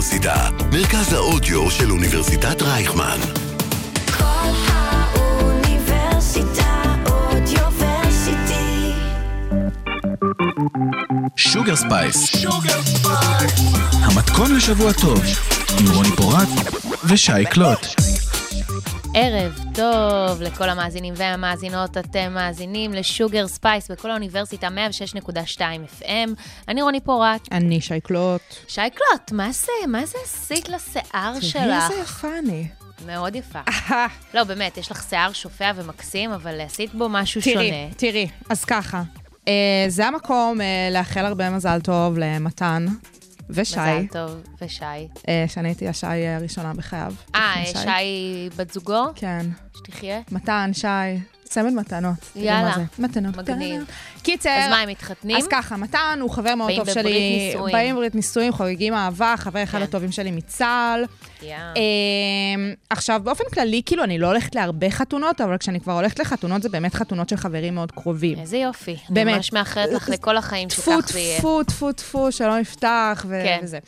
האוניברסיטה, מרכז האודיו של אוניברסיטת רייכמן. כל האוניברסיטה אודיוורסיטי. Sugar Spice. המתכון לשבוע טוב, עם רוני פורט ושי קלוט. ערב טוב לכל המאזינים והמאזינות, אתם מאזינים ל Sugar Spice בכל האוניברסיטה 106.2 FM. אני רוני פורט. אני שייקלוט. שייקלוט, מה זה, מה זה עשית לשיער שלך? תראי איזה יפה אני. מאוד יפה. לא, באמת, יש לך שיער שופע ומקסים, אבל עשית בו משהו תראי, שונה. תראי, אז ככה. אה, זה המקום אה, לאחל הרבה מזל טוב למתן ושי. מזל טוב, ושי. אה, שאני הייתי השי הראשונה בחייו. אה, שי בת זוגו? כן. שתחיה? מתן, שי, צמד מתנות. יאללה. מתנות. מגניב. קיצר, אז מה, הם מתחתנים? אז ככה, מתן הוא חבר מאוד באים טוב בברית שלי. נישואים. באים בברית נישואים, חוגגים אהבה, חבר אחד כן. הטובים שלי מצה"ל. אמ, עכשיו, באופן כללי, כאילו, אני לא הולכת להרבה חתונות, אבל כשאני כבר הולכת לחתונות, זה באמת חתונות של חברים מאוד קרובים. איזה יופי. אני באמת. ממש מאחלת לך לכל החיים שכך זה יהיה. טפו, טפו, טפו, שלא נפתח כן. וזה.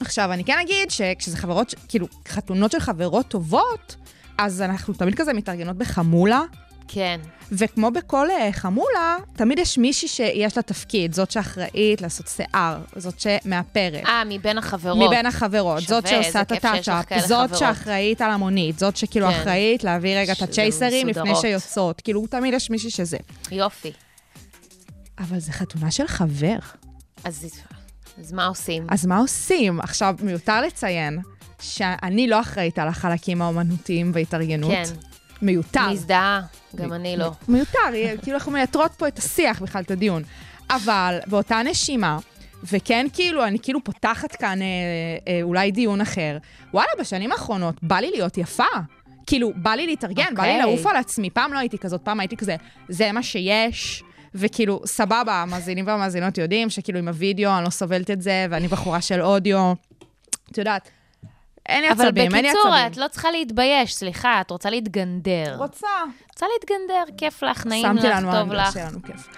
עכשיו, אני כן אגיד שכשזה חברות, כאילו, חתונות של חברות טובות, אז אנחנו תמיד כזה מתארגנות בחמולה, כן. וכמו בכל אה, חמולה, תמיד יש מישהי שיש לה תפקיד, זאת שאחראית לעשות שיער, זאת שמאפרת. אה, מבין החברות. מבין החברות, שווה, זאת שעושה את הטאצ'אפ, זאת חברות. שאחראית על המונית, זאת שכאילו כן. אחראית להביא רגע את הצ'ייסרים לפני. שיוצאות. כאילו, תמיד יש מישהי שזה. יופי. אבל זה חתונה של חבר. אז, אז מה עושים? אז מה עושים? עכשיו, מיותר לציין שאני לא אחראית על החלקים האומנותיים והתארגנות. כן. מיותר. מזדהה, גם אני לא. מיותר, יהיה- כאילו אנחנו מייתרות פה את השיח בכלל, את הדיון. אבל באותה נשימה, וכן, כאילו, אני כאילו פותחת כאן אה, אה, אולי דיון אחר, וואלה, בשנים האחרונות בא לי להיות יפה. כאילו, בא לי להתארגן, בא לי אוקיי. לעוף על עצמי. פעם לא הייתי כזאת, פעם הייתי כזה, זה מה שיש. וכאילו, סבבה, המאזינים והמאזינות יודעים שכאילו עם הוידאו, אני לא סובלת את זה, ואני בחורה של אודיו. את יודעת, אין לי אבל עצבים, אין לי בקיצור, עצבים. את לא צריכה להתבייש, סליחה, את רוצה להתגנדר. רוצה. רוצה להתגנדר, כיף לך, נעים שמתי לך, לנו טוב לך. שיהיה לנו כיף.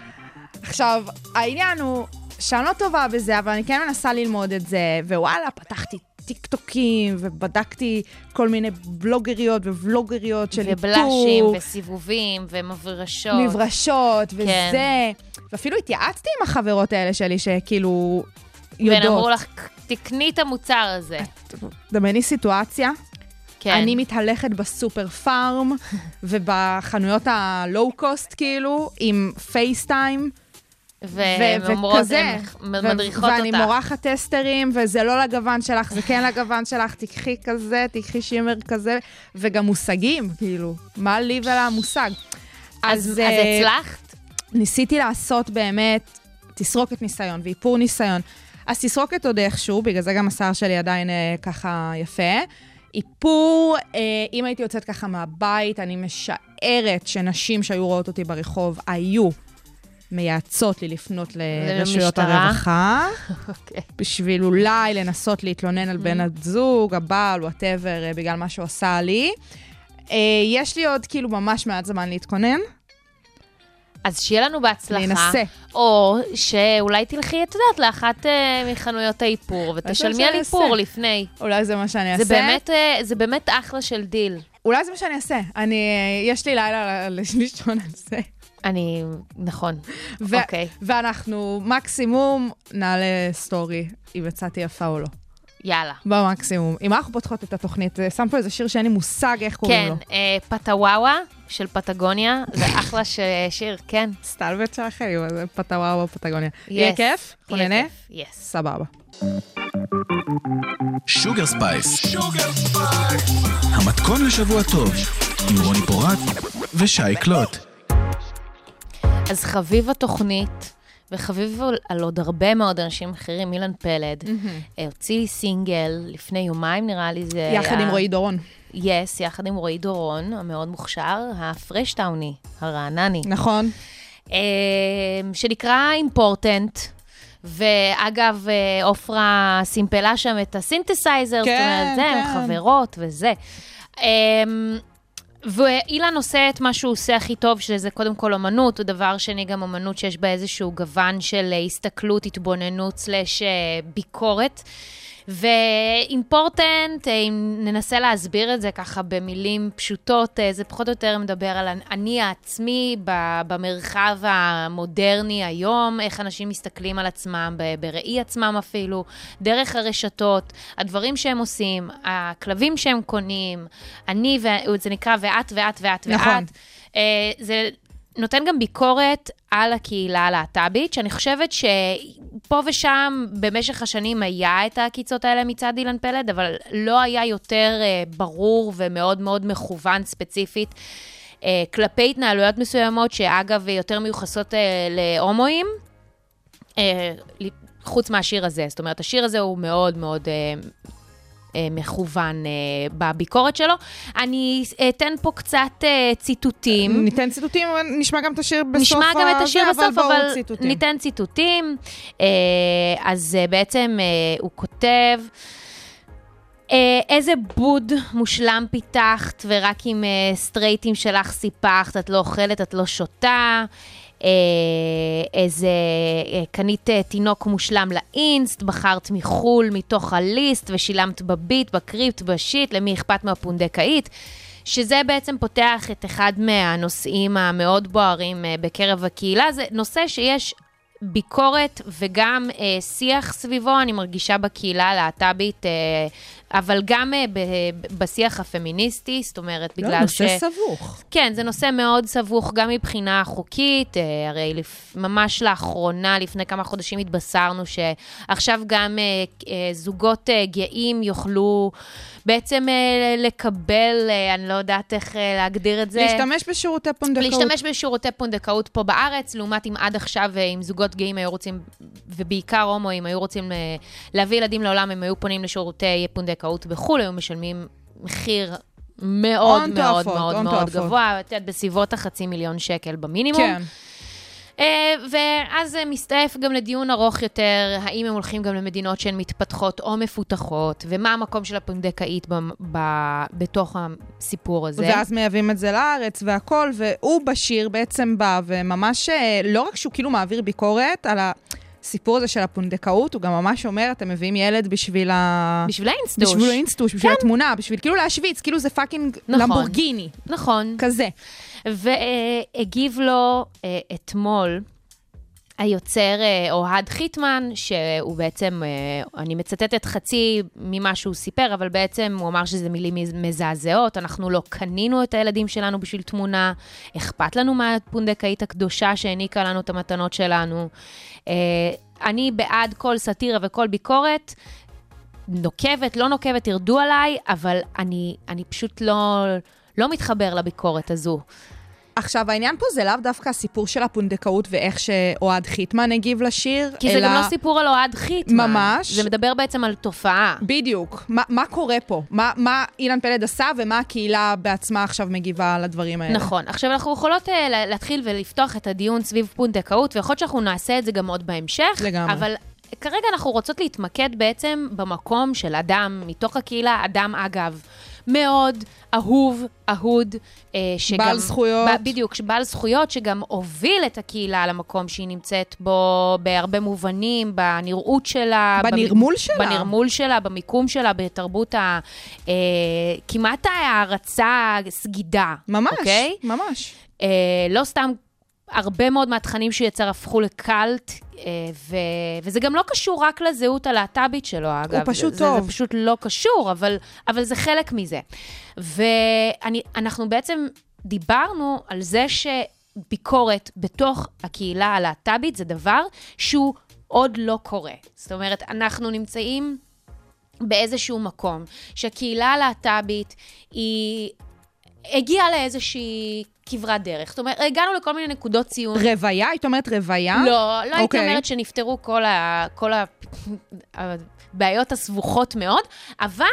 עכשיו, העניין הוא שאני לא טובה בזה, אבל אני כן מנסה ללמוד את זה, ווואלה, פתחתי טיקטוקים, ובדקתי כל מיני בלוגריות ובלוגריות של איתור. ובלאשים, וסיבובים, ומברשות. מברשות, וזה. כן. ואפילו התייעצתי עם החברות האלה שלי, שכאילו יודעות. והן אמרו לך, תקני את המוצר הזה. דמייני סיטואציה, כן. אני מתהלכת בסופר פארם ובחנויות הלואו-קוסט, כאילו, עם פייסטיים. והן ו- אומרות, וכזה. הן מדריכות ואני אותך. מורחת טסטרים, וזה לא לגוון שלך, זה כן לגוון שלך, תיקחי כזה, תיקחי שימר כזה, וגם מושגים, כאילו, מה לי ולמושג. אז אז אה, הצלחת? ניסיתי לעשות באמת תסרוקת ניסיון ואיפור ניסיון. אז תסרוקת עוד איכשהו, בגלל זה גם השיער שלי עדיין אה, ככה יפה. איפור, אה, אם הייתי יוצאת ככה מהבית, אני משערת שנשים שהיו רואות אותי ברחוב היו מייעצות לי לפנות לרשויות? הרווחה, אוקיי. בשביל אולי לנסות להתלונן על בן הזוג, הבעל, וואטאבר, בגלל מה שהוא עשה לי. אה, יש לי עוד כאילו ממש מעט זמן להתכונן. אז שיהיה לנו בהצלחה. אני אנסה. או שאולי תלכי, את יודעת, לאחת אה, מחנויות האיפור, ותשלמי על. איפור לפני. אולי זה מה שאני אעשה. זה באמת, אה, זה באמת אחלה של דיל. אולי זה מה שאני אעשה. אני, יש לי לילה לישון על זה. אני, נכון. אוקיי. ואנחנו מקסימום נעלה סטורי אם יצאתי יפה או לא. יאללה. במקסימום. אם אנחנו פותחות את התוכנית, אה, שם פה איזה שיר שאין לי מושג איך קוראים כן, לו. אה, פטוואווה של פטגוניה, זה אחלה ש- שיר, כן. סטלבט שלכם, זה פטוואו בפטגוניה. יהיה Yes. כיף? אנחנו יהיה נהנה? סבבה. Sugar Spice. המתכון לשבוע טוב, עם רוני פורט ושי קלוט. אז חביב התוכנית, וחביב על- עוד הרבה מאוד אנשים אחרים, אילן פלד, אה, הוציא לי סינגל לפני יומיים, נראה לי זה היה... יחד עם רועי דורון. Yes, יחד עם רועי דורון, המאוד מוכשר, הפרשטאוני, הרענני, נכון. אה, שנקרא Important. ואגב, אה, עופרה סימפלה שם את הסינתסייזר, זאת כן, אומרת, זה, כן. חברות וזה. ואילן עושה את מה שהוא עושה הכי טוב, שזה קודם כל אמנות, ודבר שני גם אמנות שיש בה איזשהו גוון של אה, הסתכלות, התבוננות slash אה, ביקורת. ואימפורטנט, אם ננסה להסביר את זה ככה במילים פשוטות, אה, זה פחות או יותר מדבר על אני העצמי במרחב המודרני היום, איך אנשים מסתכלים על עצמם, בראי עצמם אפילו, דרך הרשתות, הדברים שהם עושים, הכלבים שהם קונים, אני, זה נקרא ואת ואת ואת נכון. ואת. אה, זה נותן גם ביקורת על הקהילה הלהט"בית, שאני חושבת שפה ושם במשך השנים היה את העקיצות האלה מצד אילן פלד, אבל לא היה יותר uh, ברור ומאוד מאוד מכוון ספציפית. uh, כלפי התנהלויות מסוימות, שאגב, יותר מיוחסות uh, להומואים, חוץ מהשיר הזה. זאת אומרת, השיר הזה הוא מאוד מאוד אה, מכוון אה, בביקורת שלו. אני אתן פה קצת אה, ציטוטים. ניתן ציטוטים, נשמע גם את השיר בסוף. נשמע גם את השיר בסוף, אבל, אבל ציטוטים. ניתן ציטוטים. אז בעצם הוא כותב... איזה בוד מושלם פיתחת, ורק עם סטרייטים שלך סיפחת, את לא אוכלת, את לא שותה. אה, איזה, אה, קנית אה, תינוק מושלם לאינסט, בחרת מחו"ל מתוך הליסט ושילמת בביט, בקריפט, בשיט, למי אכפת מהפונדקאית. שזה בעצם פותח את אחד מהנושאים המאוד בוערים בקרב הקהילה. זה נושא שיש ביקורת וגם שיח סביבו, אני מרגישה בקהילה הלהט"בית, אבל גם אה, ב- בשיח הפמיניסטי, זאת אומרת, לא, בגלל ש... לא, נושא סבוך. כן, זה נושא מאוד סבוך, גם מבחינה חוקית, אה, הרי לפ... ממש לאחרונה, לפני כמה חודשים התבשרנו שעכשיו גם אה, אה, זוגות אה, גאים יוכלו... בעצם אה, לקבל, אה, אני לא יודעת איך אה, להגדיר את זה. להשתמש בשירותי פונדקאות. להשתמש בשירותי פונדקאות פה בארץ, לעומת אם עד עכשיו, אם זוגות גאים היו רוצים, ובעיקר הומואים, היו רוצים להביא ילדים לעולם, הם היו פונים לשירותי פונדקאות בחו"ל, היו משלמים מחיר מאוד מאוד מאוד מאוד גבוה, את יודעת, בסביבות החצי מיליון שקל במינימום. כן. אה, ואז זה מסתעף גם לדיון ארוך יותר, האם הם הולכים גם למדינות שהן מתפתחות או מפותחות, ומה המקום של הפונדקאית ב- ב- בתוך הסיפור הזה. ואז מייבאים את זה לארץ והכול, והוא בשיר בעצם בא וממש, אה, לא רק שהוא כאילו מעביר ביקורת על ה... הסיפור הזה של הפונדקאות, הוא גם ממש אומר, אתם מביאים ילד בשביל ה... בשביל האינסטוש. בשביל האינסטוש, בשביל כן. התמונה, בשביל כאילו להשוויץ, כאילו זה fucking נכון, למבורגיני. נכון. כזה. והגיב לו אה, אתמול היוצר אה, אוהד חיטמן, שהוא בעצם, אה, אני מצטטת חצי ממה שהוא סיפר, אבל בעצם הוא אמר שזה מילים מזעזעות, אנחנו לא קנינו את הילדים שלנו בשביל תמונה, אכפת לנו מהפונדקאית הקדושה שהעניקה לנו את המתנות שלנו. אני בעד כל סאטירה וכל ביקורת. נוקבת, לא נוקבת, תרדו עליי, אבל אני, אני פשוט לא, לא מתחבר לביקורת הזו. עכשיו, העניין פה זה לאו דווקא הסיפור של הפונדקאות ואיך שאוהד חיטמן הגיב לשיר, כי אלא... כי זה גם לא סיפור על אוהד חיטמן. ממש. זה מדבר בעצם על תופעה. בדיוק. מה, מה קורה פה? מה, מה אילן פלד עשה ומה הקהילה בעצמה עכשיו מגיבה לדברים האלה? נכון. עכשיו, אנחנו יכולות uh, להתחיל ולפתוח את הדיון סביב פונדקאות, ויכול להיות שאנחנו נעשה את זה גם עוד בהמשך. לגמרי. אבל כרגע אנחנו רוצות להתמקד בעצם במקום של אדם מתוך הקהילה, אדם אגב. מאוד אהוב, אהוד, אה, שגם... בעל זכויות. ב, בדיוק, בעל זכויות, שגם הוביל את הקהילה למקום שהיא נמצאת בו בהרבה מובנים, בנראות שלה. בנרמול במ... שלה. בנרמול שלה, במיקום שלה, בתרבות ה... אה, כמעט הערצה, סגידה. ממש, אוקיי? ממש. אה, לא סתם הרבה מאוד מהתכנים שהוא יצר הפכו לקאלט, אה, ו... וזה גם לא קשור רק לזהות הלהט"בית שלו, אגב. הוא פשוט זה, טוב. זה פשוט לא קשור, אבל, אבל זה חלק מזה. ואנחנו בעצם דיברנו על זה שביקורת בתוך הקהילה הלהט"בית זה דבר שהוא עוד לא קורה. זאת אומרת, אנחנו נמצאים באיזשהו מקום שהקהילה הלהט"בית היא הגיעה לאיזושהי כברת דרך. זאת אומרת, הגענו לכל מיני נקודות ציון. רוויה? היית אומרת רוויה? לא, לא okay. הייתי אוקיי. אומרת שנפתרו כל, ה, כל הבעיות הסבוכות מאוד, אבל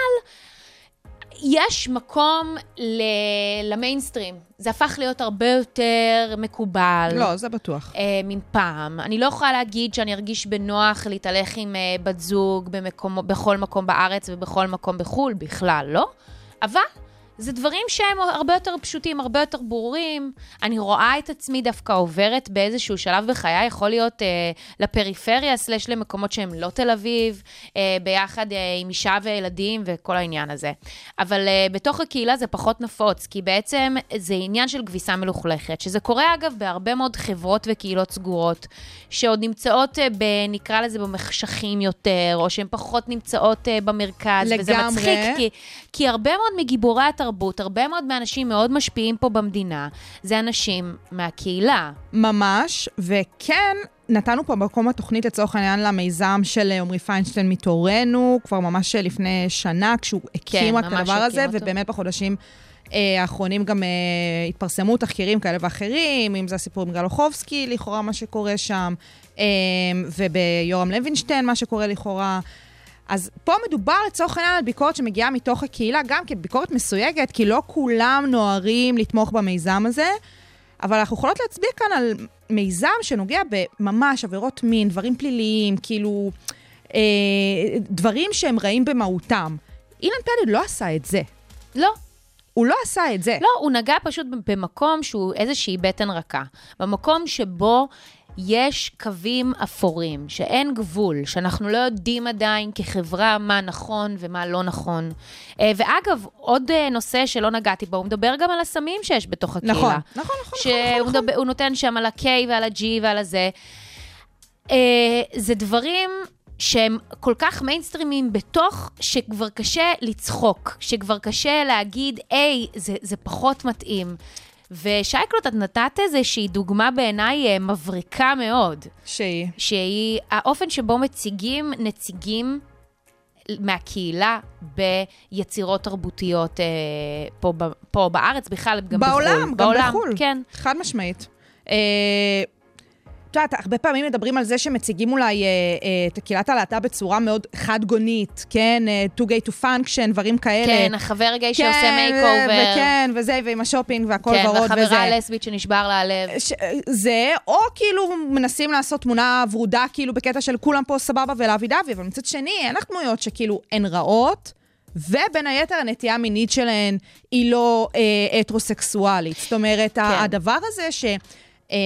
יש מקום ל, למיינסטרים. זה הפך להיות הרבה יותר מקובל. לא, זה בטוח. אה, מפעם. אני לא יכולה להגיד שאני ארגיש בנוח להתהלך עם אה, בת זוג במקום, בכל מקום בארץ ובכל מקום בחו"ל, בכלל לא. אבל זה דברים שהם הרבה יותר פשוטים, הרבה יותר ברורים. אני רואה את עצמי דווקא עוברת באיזשהו שלב בחיי, יכול להיות אה, לפריפריה, סלש למקומות שהם לא תל אביב, אה, ביחד אה, עם אישה וילדים וכל העניין הזה. אבל אה, בתוך הקהילה זה פחות נפוץ, כי בעצם זה עניין של כביסה מלוכלכת, שזה קורה אגב בהרבה מאוד חברות וקהילות סגורות, שעוד נמצאות, אה, ב, נקרא לזה, במחשכים יותר, או שהן פחות נמצאות אה, במרכז. וזה לגמרי. מצחיק, כי, כי הרבה מאוד מגיבורי התרבות, הרבה מאוד מהאנשים מאוד משפיעים פה במדינה, זה אנשים מהקהילה. ממש, וכן, נתנו פה מקום בתוכנית לצורך העניין למיזם של עמרי פיינשטיין מתורנו, כבר ממש לפני שנה, כשהוא הקים רק את הדבר הזה, אותו. ובאמת בחודשים אה, האחרונים גם אה, התפרסמו תחקירים כאלה ואחרים, אם זה הסיפור עם גלוחובסקי, לכאורה מה שקורה שם, אה, וביורם לוינשטיין, מה שקורה לכאורה. אז פה מדובר לצורך העניין על ביקורת שמגיעה מתוך הקהילה, גם כביקורת מסויגת, כי לא כולם נוהרים לתמוך במיזם הזה, אבל אנחנו יכולות להצביע כאן על מיזם שנוגע בממש עבירות מין, דברים פליליים, כאילו, אה, דברים שהם רעים במהותם. אילן פלד לא עשה את זה. לא, הוא לא עשה את זה. לא, הוא נגע פשוט במקום שהוא איזושהי בטן רכה. במקום שבו יש קווים אפורים, שאין גבול, שאנחנו לא יודעים עדיין כחברה מה נכון ומה לא נכון. אה, ואגב, עוד אה, נושא שלא נגעתי בו, הוא מדבר גם על הסמים שיש בתוך הקהילה. נכון, נכון, נכון, שהוא נכון, נכון. מדבר- נותן שם על ה-K ועל ה-G ועל הזה. אה, זה דברים שהם כל כך מיינסטרימים בתוך, שכבר קשה לצחוק, שכבר קשה להגיד, היי, זה, זה פחות מתאים. ושי קלוט, את נתת איזושהי דוגמה בעיניי אה, מבריקה מאוד, שהיא. שהיא האופן שבו מציגים נציגים מהקהילה ביצירות תרבותיות אה, פה, פה בארץ, בכלל גם בחו"ל. בעולם, גם בעולם, בחו"ל. כן. חד משמעית. אה, את יודעת, הרבה פעמים מדברים על זה שמציגים אולי אה, אה, את קהילת הלהט"ב בצורה מאוד חד-גונית, כן? אה, too gay to function, דברים כאלה. כן, החבר גיי שעושה makeover. וכן, וזה, ועם השופינג והכל כן, ורוד וזה. והחברה הלסבית שנשבר לה הלב. ש- זה, או כאילו מנסים לעשות תמונה ורודה, כאילו בקטע של כולם פה סבבה ולאבי דבי, אבל מצד שני, אין לך דמויות שכאילו הן רעות, ובין היתר הנטייה המינית שלהן היא לא אה, הטרוסקסואלית. זאת אומרת, כן. הדבר הזה ש... אה,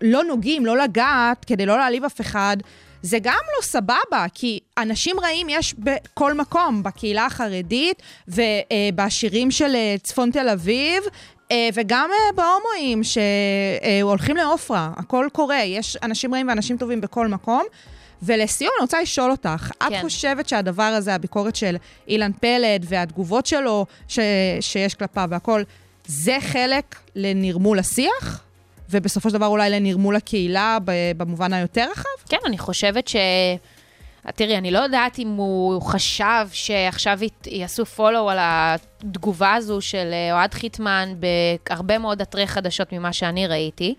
לא נוגעים, לא לגעת, כדי לא להעליב אף אחד, זה גם לא סבבה, כי אנשים רעים יש בכל מקום, בקהילה החרדית ובשירים של אה, צפון תל אביב, אה, וגם אה, בהומואים שהולכים לעופרה, הכל קורה, יש אנשים רעים ואנשים טובים בכל מקום. ולסיום, אני רוצה לשאול אותך, כן. את חושבת שהדבר הזה, הביקורת של אילן פלד והתגובות שלו ש... שיש כלפיו והכל, זה חלק לנרמול השיח? ובסופו של דבר אולי לנרמול הקהילה במובן היותר רחב? כן, אני חושבת ש... תראי, אני לא יודעת אם הוא חשב שעכשיו יעשו פולו על התגובה הזו של אוהד חיטמן בהרבה מאוד אתרי חדשות ממה שאני ראיתי.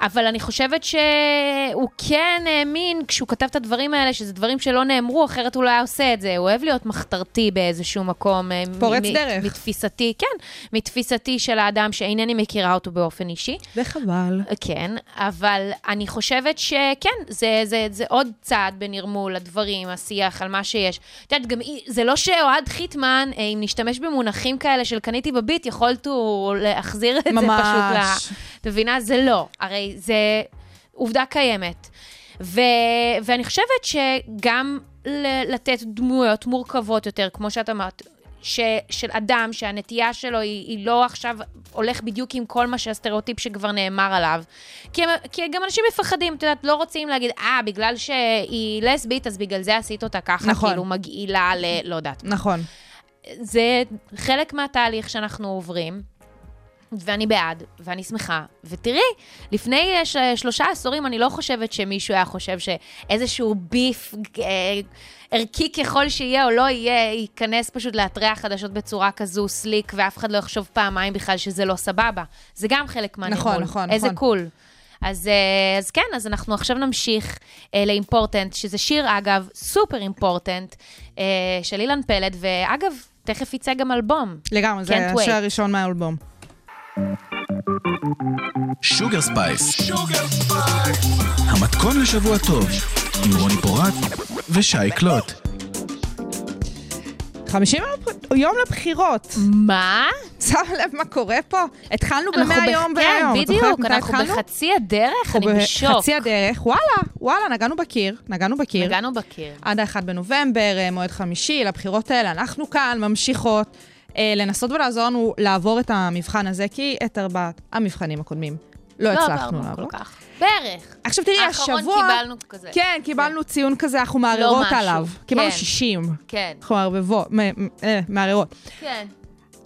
אבל אני חושבת שהוא כן האמין כשהוא כתב את הדברים האלה, שזה דברים שלא נאמרו, אחרת הוא לא היה עושה את זה. הוא אוהב להיות מחתרתי באיזשהו מקום. פורץ מ- דרך. מתפיסתי, כן, מתפיסתי של האדם שאינני מכירה אותו באופן אישי. וחבל. כן, אבל אני חושבת שכן, זה, זה, זה עוד צעד בנרמול הדברים, השיח, על מה שיש. את יודעת, גם זה לא שאוהד חיטמן, אם נשתמש במונחים כאלה של קניתי בביט, יכולתו להחזיר את ממש. זה פשוט ל... את מבינה? זה לא. הרי זה עובדה קיימת. ו, ואני חושבת שגם לתת דמויות מורכבות יותר, כמו שאת אמרת, ש, של אדם שהנטייה שלו היא, היא לא עכשיו הולך בדיוק עם כל מה שהסטריאוטיפ שכבר נאמר עליו. כי, הם, כי גם אנשים מפחדים, את יודעת, לא רוצים להגיד, אה, בגלל שהיא לסבית, אז בגלל זה עשית אותה ככה, נכון. כאילו מגעילה ל... לא יודעת. נכון. זה חלק מהתהליך שאנחנו עוברים. ואני בעד, ואני שמחה. ותראי, לפני שלושה עשורים אני לא חושבת שמישהו היה חושב שאיזשהו ביף אה, ערכי ככל שיהיה או לא יהיה, ייכנס פשוט לאתרי החדשות בצורה כזו סליק, ואף אחד לא יחשוב פעמיים בכלל שזה לא סבבה. זה גם חלק מהנימול. נכון, נכון, איזה נכון. קול. אז, אז כן, אז אנחנו עכשיו נמשיך אה, לאימפורטנט, שזה שיר, אגב, סופר אימפורטנט, אה, של אילן פלד, ואגב, תכף יצא גם אלבום. לגמרי, זה השיר הראשון מהאלבום. Sugar Spice. המתכון לשבוע טוב, עם רוני פורט ושי קלוט. 50 יום לבחירות. מה? שם לב מה קורה פה? התחלנו במאה בח- יום כן, והיום. זוכרת בדיוק, אנחנו התחלנו? בחצי הדרך, אני בשוק. בחצי הדרך, וואלה, וואלה, נגענו בקיר, נגענו בקיר. נגענו בקיר. עד ה-1 בנובמבר, אה, מועד חמישי, לבחירות האלה, אנחנו כאן ממשיכות לנסות ולעזור לנו לעבור את המבחן הזה, כי את ארבעת המבחנים הקודמים לא לא הצלחנו לעבור. כל כך. בערך. עכשיו תראי, האחרון השבוע... קיבלנו כזה. כן, קיבלנו ציון כזה, אנחנו מערערות משהו. עליו. קיבלנו כן. 60. כן, אנחנו מערבבות, אה, מערערות. כן.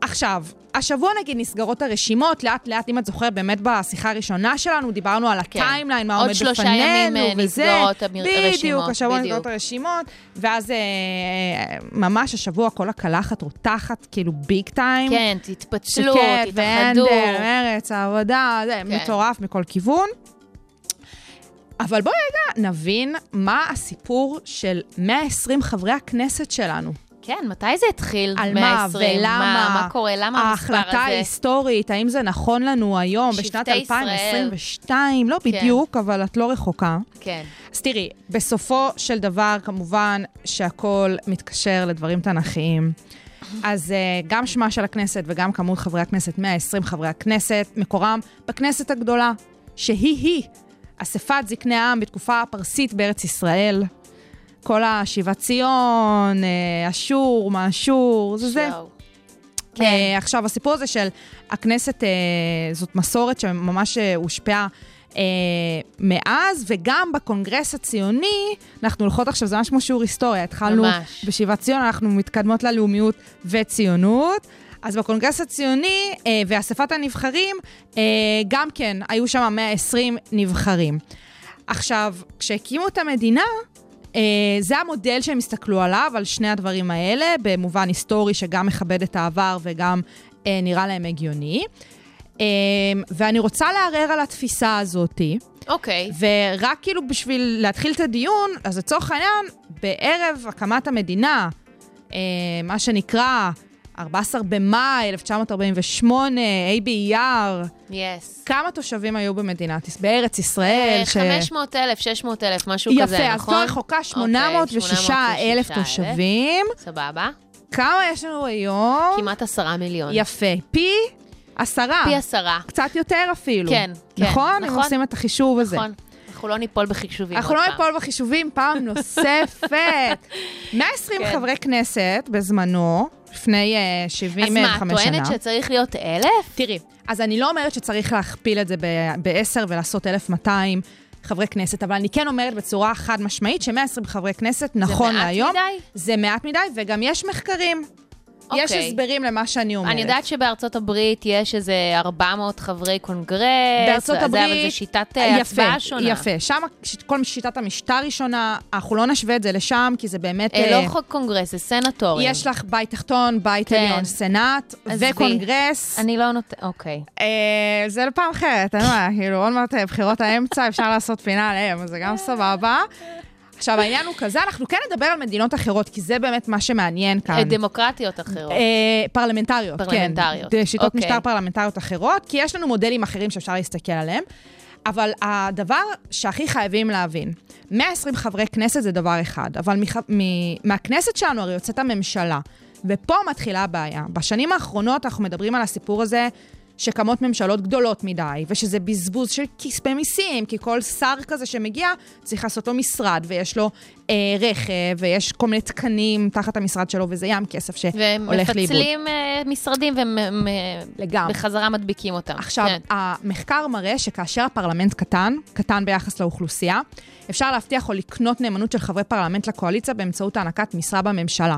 עכשיו, השבוע נגיד נסגרות הרשימות, לאט לאט, אם את זוכרת, באמת בשיחה הראשונה שלנו, דיברנו על כן. הטיימליין, מה עוד עומד שלושה בפנינו, ימים, אה, וזה. נסגרות המר- הרשימות, בדיוק, השבוע בדיוק. נסגרות הרשימות, ואז אה, אה, ממש השבוע כל הקלחת רותחת, כאילו ביג טיים. כן, תתפצלו, שקט, תתאחדו. והנדל, מרץ, העבודה, זה כן. מטורף מכל כיוון. אבל בואי רגע נבין מה הסיפור של 120 חברי הכנסת שלנו. כן, מתי זה התחיל? על מה 120? ולמה. מה, מה קורה? למה המספר ההחלטה הזה? ההיסטורית, האם זה נכון לנו היום, בשנת ישראל. 2022? לא בדיוק, אבל את לא רחוקה. כן. אז תראי, בסופו של דבר, כמובן שהכל מתקשר לדברים תנכיים. אז uh, גם שמה של הכנסת וגם כמות חברי הכנסת, 120 חברי הכנסת, מקורם בכנסת הגדולה, שהיא-היא אספת זקני העם בתקופה הפרסית בארץ ישראל. כל השיבת ציון, אה, אשור, מה אשור, זה זה. שואו. כן. Uh, עכשיו, הסיפור הזה של הכנסת, uh, זאת מסורת שממש uh, הושפעה uh, מאז, וגם בקונגרס הציוני, אנחנו הולכות עכשיו, זה ממש כמו שיעור היסטוריה. התחלנו ממש. בשיבת ציון, אנחנו מתקדמות ללאומיות וציונות. אז בקונגרס הציוני uh, ואספת הנבחרים, uh, גם כן, היו שם 120 נבחרים. עכשיו, כשהקימו את המדינה, זה המודל שהם הסתכלו עליו, על שני הדברים האלה, במובן היסטורי שגם מכבד את העבר וגם uh, נראה להם הגיוני. Uh, ואני רוצה לערער על התפיסה הזאתי, אוקיי. ורק כאילו בשביל להתחיל את הדיון, אז לצורך העניין, בערב הקמת המדינה, uh, מה שנקרא 14 במאי 1948, ה' באייר, יס. כמה תושבים היו במדינת ישראל, בארץ ישראל? ש- 500 אלף, 600 אלף, משהו יפה, כזה, נכון? אז לא רחוקה, 806 אלף 806,000. תושבים. סבבה. כמה יש לנו היום? כמעט עשרה מיליון. יפה, פי עשרה. פי עשרה. קצת יותר אפילו. כן, כן, נכון? אם נכון. עושים את החישוב הזה. נכון. אנחנו לא ניפול בחישובים אנחנו לא. ניפול בחישובים פעם נוספת. 120 כן. חברי כנסת בזמנו, לפני אה, 75 אז שנה. מה, את טוענת שצריך להיות אלף? תראי, אז אני לא אומרת שצריך להכפיל את זה ב-10 ולעשות 1,200 חברי כנסת, אבל אני כן אומרת בצורה חד משמעית ש-120 חברי כנסת, נכון מעט להיום, מדי? זה מעט מדי, וגם יש מחקרים. יש אוקיי. הסברים למה שאני אומרת. אני יודעת שבארצות הברית יש איזה 400 חברי קונגרס. בארצות זה, הברית... אבל זו שיטת אה, הצבעה שונה. יפה, שם ש- כל שיטת המשטר היא שונה, אנחנו לא נשווה את זה לשם, כי זה באמת... אה, אה, לא רק קונגרס, זה סנטורים. יש לך בית תחתון, בית כן. עליון, סנאט. וקונגרס. אני לא נותנת... אוקיי. אה, זה לפעם אחרת, אין מה, כאילו, עוד מעט אה, בחירות האמצע, אפשר לעשות פינה עליהם, זה גם סבבה. עכשיו, העניין הוא כזה, אנחנו כן נדבר על מדינות אחרות, כי זה באמת מה שמעניין כאן. אה, דמוקרטיות אחרות. אה, פרלמנטריות, פרלמנטריות, כן. שיטות אוקיי. משטר פרלמנטריות אחרות, כי יש לנו מודלים אחרים שאפשר להסתכל עליהם. אבל הדבר שהכי חייבים להבין, 120 חברי כנסת זה דבר אחד, אבל מח... מ... מהכנסת שלנו הרי יוצאת הממשלה, ופה מתחילה הבעיה. בשנים האחרונות אנחנו מדברים על הסיפור הזה שקמות ממשלות גדולות מדי, ושזה בזבוז של כספי מיסים, כי כל שר כזה שמגיע צריך לעשות לו משרד, ויש לו אה, רכב, ויש כל מיני תקנים תחת המשרד שלו, וזה ים כסף שהולך לאיבוד. ומפצלים אה, משרדים. ובחזרה מדביקים אותם. עכשיו, כן. המחקר מראה שכאשר הפרלמנט קטן, קטן ביחס לאוכלוסייה, אפשר להבטיח או לקנות נאמנות של חברי פרלמנט לקואליציה באמצעות הענקת משרה בממשלה.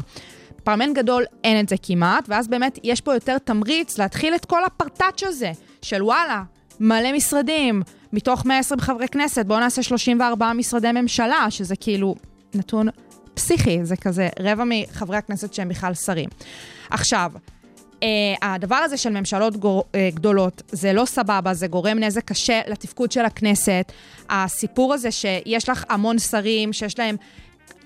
פרלמנט גדול אין את זה כמעט, ואז באמת יש פה יותר תמריץ להתחיל את כל הפרטאץ' הזה של וואלה, מלא משרדים, מתוך 120 חברי כנסת, בואו נעשה 34 משרדי ממשלה, שזה כאילו נתון פסיכי, זה כזה רבע מחברי הכנסת שהם בכלל שרים. עכשיו, Uh, הדבר הזה של ממשלות גור, uh, גדולות, זה לא סבבה, זה גורם נזק קשה לתפקוד של הכנסת. הסיפור הזה שיש לך המון שרים, שיש להם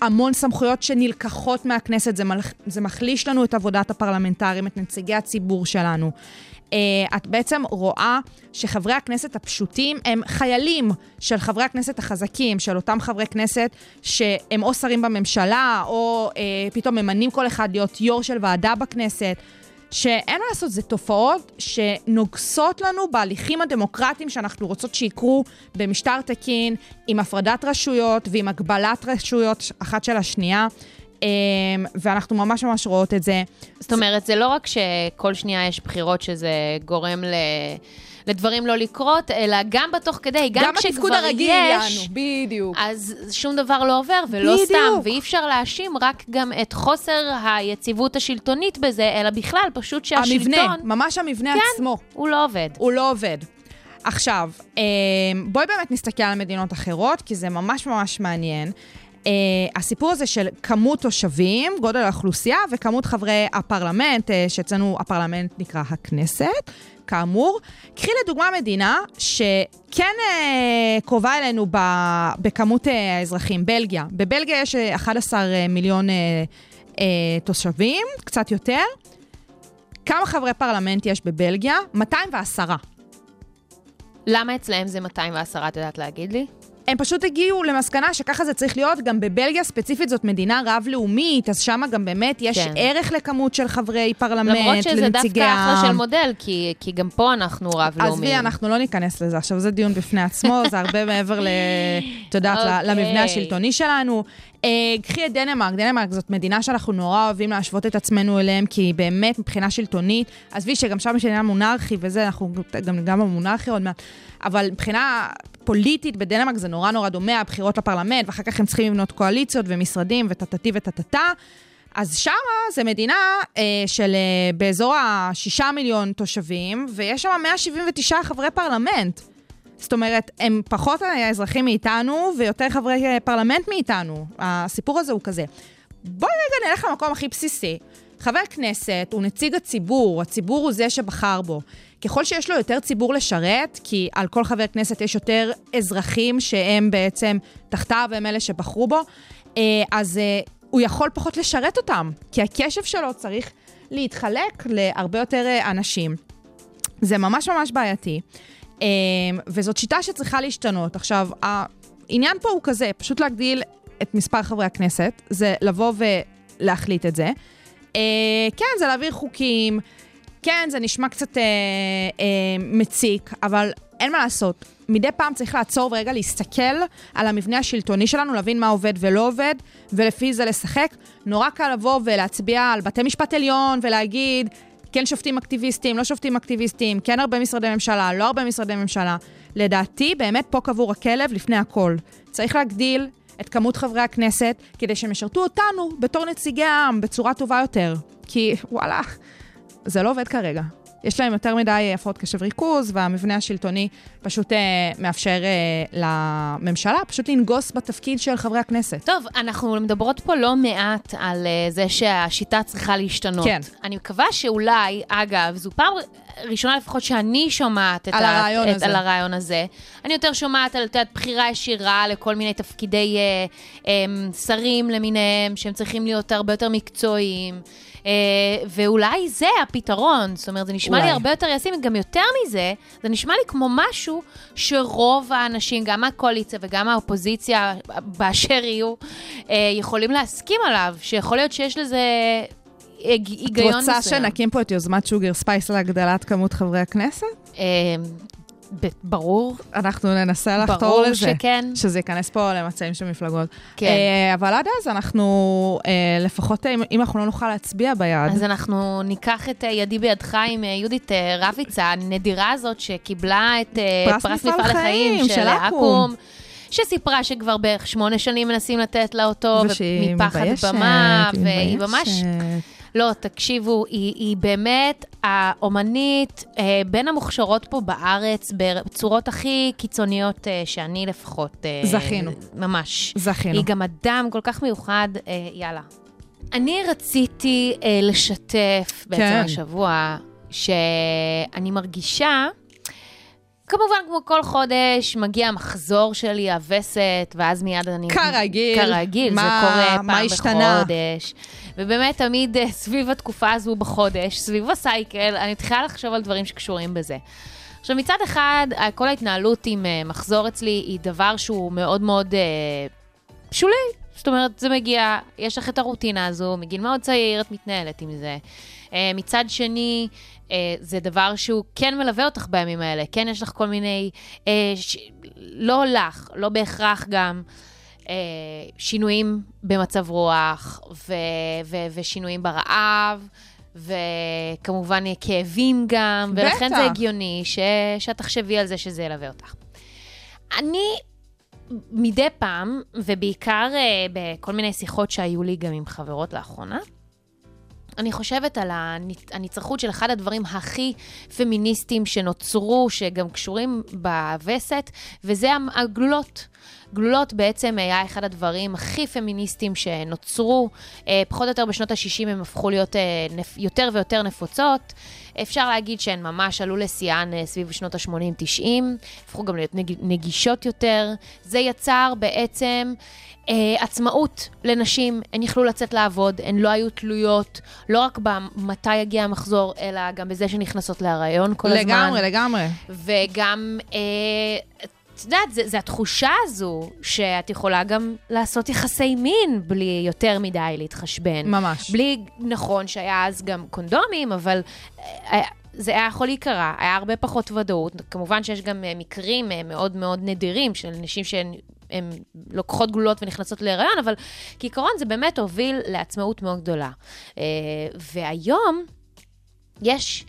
המון סמכויות שנלקחות מהכנסת, זה, מל, זה מחליש לנו את עבודת הפרלמנטרים, את נציגי הציבור שלנו. Uh, את בעצם רואה שחברי הכנסת הפשוטים הם חיילים של חברי הכנסת החזקים, של אותם חברי כנסת שהם או שרים בממשלה, או uh, פתאום ממנים כל אחד להיות יו"ר של ועדה בכנסת. שאין מה לעשות, זה תופעות שנוגסות לנו בהליכים הדמוקרטיים שאנחנו רוצות שיקרו במשטר תקין, עם הפרדת רשויות ועם הגבלת רשויות אחת של השנייה. אמ, ואנחנו ממש ממש רואות את זה. זאת אומרת, זה לא רק שכל שנייה יש בחירות שזה גורם ל... לדברים לא לקרות, אלא גם בתוך כדי, גם, גם כשכבר הרגיל יש, יענו, בדיוק. אז שום דבר לא עובר, ולא בדיוק. סתם, ואי אפשר להאשים רק גם את חוסר היציבות השלטונית בזה, אלא בכלל, פשוט שהשלטון... המבנה, ממש המבנה כן. עצמו. הוא לא עובד. הוא לא עובד. עכשיו, אמ, בואי באמת נסתכל על מדינות אחרות, כי זה ממש ממש מעניין. Uh, הסיפור הזה של כמות תושבים, גודל האוכלוסייה וכמות חברי הפרלמנט, uh, שאצלנו הפרלמנט נקרא הכנסת, כאמור. קחי לדוגמה מדינה שכן uh, קרובה אלינו ב, בכמות uh, האזרחים, בלגיה. בבלגיה יש uh, 11 מיליון uh, uh, תושבים, קצת יותר. כמה חברי פרלמנט יש בבלגיה? 210. למה אצלהם זה 210, את יודעת להגיד לי? הם פשוט הגיעו למסקנה שככה זה צריך להיות, גם בבלגיה ספציפית זאת מדינה רב-לאומית, אז שם גם באמת יש כן. ערך לכמות של חברי פרלמנט, למרות שזה לנציגי דווקא העם. אחלה של מודל, כי, כי גם פה אנחנו רב-לאומיים. עזבי, אנחנו לא ניכנס לזה. עכשיו, זה דיון בפני עצמו, זה הרבה מעבר, ל... את יודעת, אוקיי. okay. למבנה השלטוני שלנו. אה, קחי את דנמרק, דנמרק זאת מדינה שאנחנו נורא אוהבים להשוות את עצמנו אליהם, כי היא באמת מבחינה שלטונית, עזבי שגם שם יש עניין מונרכי וזה, אנחנו גם, גם במונרכי עוד מעט, אבל מבחינה פוליטית בדנמרק זה נורא נורא דומה, הבחירות לפרלמנט, ואחר כך הם צריכים לבנות קואליציות ומשרדים וטטטי וטטטה. אז שמה זה מדינה אה, של אה, באזור השישה מיליון תושבים, ויש שם 179 חברי פרלמנט. זאת אומרת, הם פחות האזרחים מאיתנו ויותר חברי פרלמנט מאיתנו. הסיפור הזה הוא כזה. בואי רגע נלך למקום הכי בסיסי. חבר כנסת הוא נציג הציבור, הציבור הוא זה שבחר בו. ככל שיש לו יותר ציבור לשרת, כי על כל חבר כנסת יש יותר אזרחים שהם בעצם תחתיו, הם אלה שבחרו בו, אה, אז אה, הוא יכול פחות לשרת אותם, כי הקשב שלו צריך להתחלק להרבה יותר אה, אנשים. זה ממש ממש בעייתי, וזאת שיטה שצריכה להשתנות. עכשיו, העניין פה הוא כזה, פשוט להגדיל את מספר חברי הכנסת, זה לבוא ולהחליט את זה. כן, זה להעביר חוקים, כן, זה נשמע קצת אה, אה, מציק, אבל אין מה לעשות. מדי פעם צריך לעצור ורגע להסתכל על המבנה השלטוני שלנו, להבין מה עובד ולא עובד, ולפי זה לשחק. נורא קל לבוא ולהצביע על בתי משפט עליון ולהגיד, כן שופטים אקטיביסטים, לא שופטים אקטיביסטים, כן הרבה משרדי ממשלה, לא הרבה משרדי ממשלה. לדעתי, באמת פה קבור הכלב לפני הכל. צריך להגדיל את כמות חברי הכנסת, כדי שהם ישרתו אותנו בתור נציגי העם בצורה טובה יותר. כי וואלה, זה לא עובד כרגע. יש להם יותר מדי הפרעות קשב ריכוז, והמבנה השלטוני פשוט אה, מאפשר אה, לממשלה פשוט לנגוס בתפקיד של חברי הכנסת. טוב, אנחנו מדברות פה לא מעט על אה, זה שהשיטה צריכה להשתנות. כן. אני מקווה שאולי, אגב, זו פעם ראשונה לפחות שאני שומעת את על ה- הרעיון את, הזה. על הרעיון הזה. אני יותר שומעת על, יודעת, בחירה ישירה לכל מיני תפקידי אה, אה, שרים למיניהם, שהם צריכים להיות הרבה יותר מקצועיים. אה, ואולי זה הפתרון, זאת אומרת, זה נשמע לי אולי. הרבה יותר ישים, גם יותר מזה, זה נשמע לי כמו משהו שרוב האנשים, גם מהקואליציה וגם מהאופוזיציה, באשר יהיו, אה, יכולים להסכים עליו, שיכול להיות שיש לזה היג- את היגיון מסוים. רוצה שנקים פה את יוזמת שוגר ספייס להגדלת כמות חברי הכנסת? ברור, אנחנו ננסה לחתור ברור לזה. שכן. שזה ייכנס פה למצעים של מפלגות. כן. אה, אבל עד אז אנחנו, אה, לפחות אם- אם אנחנו לא נוכל להצביע ביד, אז אנחנו ניקח את אה, ידי בידך עם יהודית רביצה, הנדירה הזאת שקיבלה את אה, פרס מפעל חיים של של אקו"ם. אקו"ם. שסיפרה שכבר בערך שמונה שנים מנסים לתת לה אותו, ושהיא מפחד מביישת, במה, היא והיא ממש... לא, תקשיבו, היא, היא באמת האומנית אה, בין המוכשרות פה בארץ, בצורות הכי קיצוניות אה, שאני לפחות... אה, זכינו. ממש. זכינו. היא גם אדם כל כך מיוחד, אה, יאללה. אני רציתי אה, לשתף בעצם כן. השבוע, שאני מרגישה, כמובן, כמו כל חודש, מגיע המחזור שלי, הווסת, ואז מיד אני... כרגיל. כרגיל, מה- זה קורה מה פעם השתנה? בחודש. ובאמת, תמיד אה, סביב התקופה הזו בחודש, סביב הסייקל, אני מתחילה לחשוב על דברים שקשורים בזה. עכשיו, מצד אחד, כל ההתנהלות עם אה, מחזור אצלי היא דבר שהוא מאוד מאוד אה, שולי. זאת אומרת, זה מגיע, יש לך את הרוטינה הזו, מגיל מאוד צעיר את מתנהלת עם זה. אה, מצד שני, אה, זה דבר שהוא כן מלווה אותך בימים האלה. כן, יש לך כל מיני, אה, ש... לא לך, לא בהכרח גם. שינויים במצב רוח, ו- ו- ושינויים ברעב, וכמובן כאבים גם, בטח. ולכן זה הגיוני ש- שאת תחשבי על זה שזה ילווה אותך. אני מדי פעם, ובעיקר אה, בכל מיני שיחות שהיו לי גם עם חברות לאחרונה, אני חושבת על הנצ- הנצרכות של אחד הדברים הכי פמיניסטיים שנוצרו, שגם קשורים בווסת, וזה הגלולות. גלולות בעצם היה אחד הדברים הכי פמיניסטיים שנוצרו. אה, פחות או יותר בשנות ה-60 הם הפכו להיות אה, יותר ויותר נפוצות. אפשר להגיד שהן ממש עלו לשיאן אה, סביב שנות ה-80-90, הפכו גם להיות נג- נגישות יותר. זה יצר בעצם אה, עצמאות לנשים, הן יכלו לצאת לעבוד, הן לא היו תלויות לא רק במתי יגיע המחזור, אלא גם בזה שנכנסות להיריון כל הזמן. לגמרי, לגמרי. וגם, אה, את יודעת, זה, זה התחושה הזו שאת יכולה גם לעשות יחסי מין בלי יותר מדי להתחשבן. ממש. בלי, נכון שהיה אז גם קונדומים, אבל אה, זה היה יכול להיקרע, היה הרבה פחות ודאות. כמובן שיש גם אה, מקרים אה, מאוד מאוד נדירים של נשים שהן... הן לוקחות גלולות ונכנסות להיריון, אבל כעיקרון זה באמת הוביל לעצמאות מאוד גדולה. והיום יש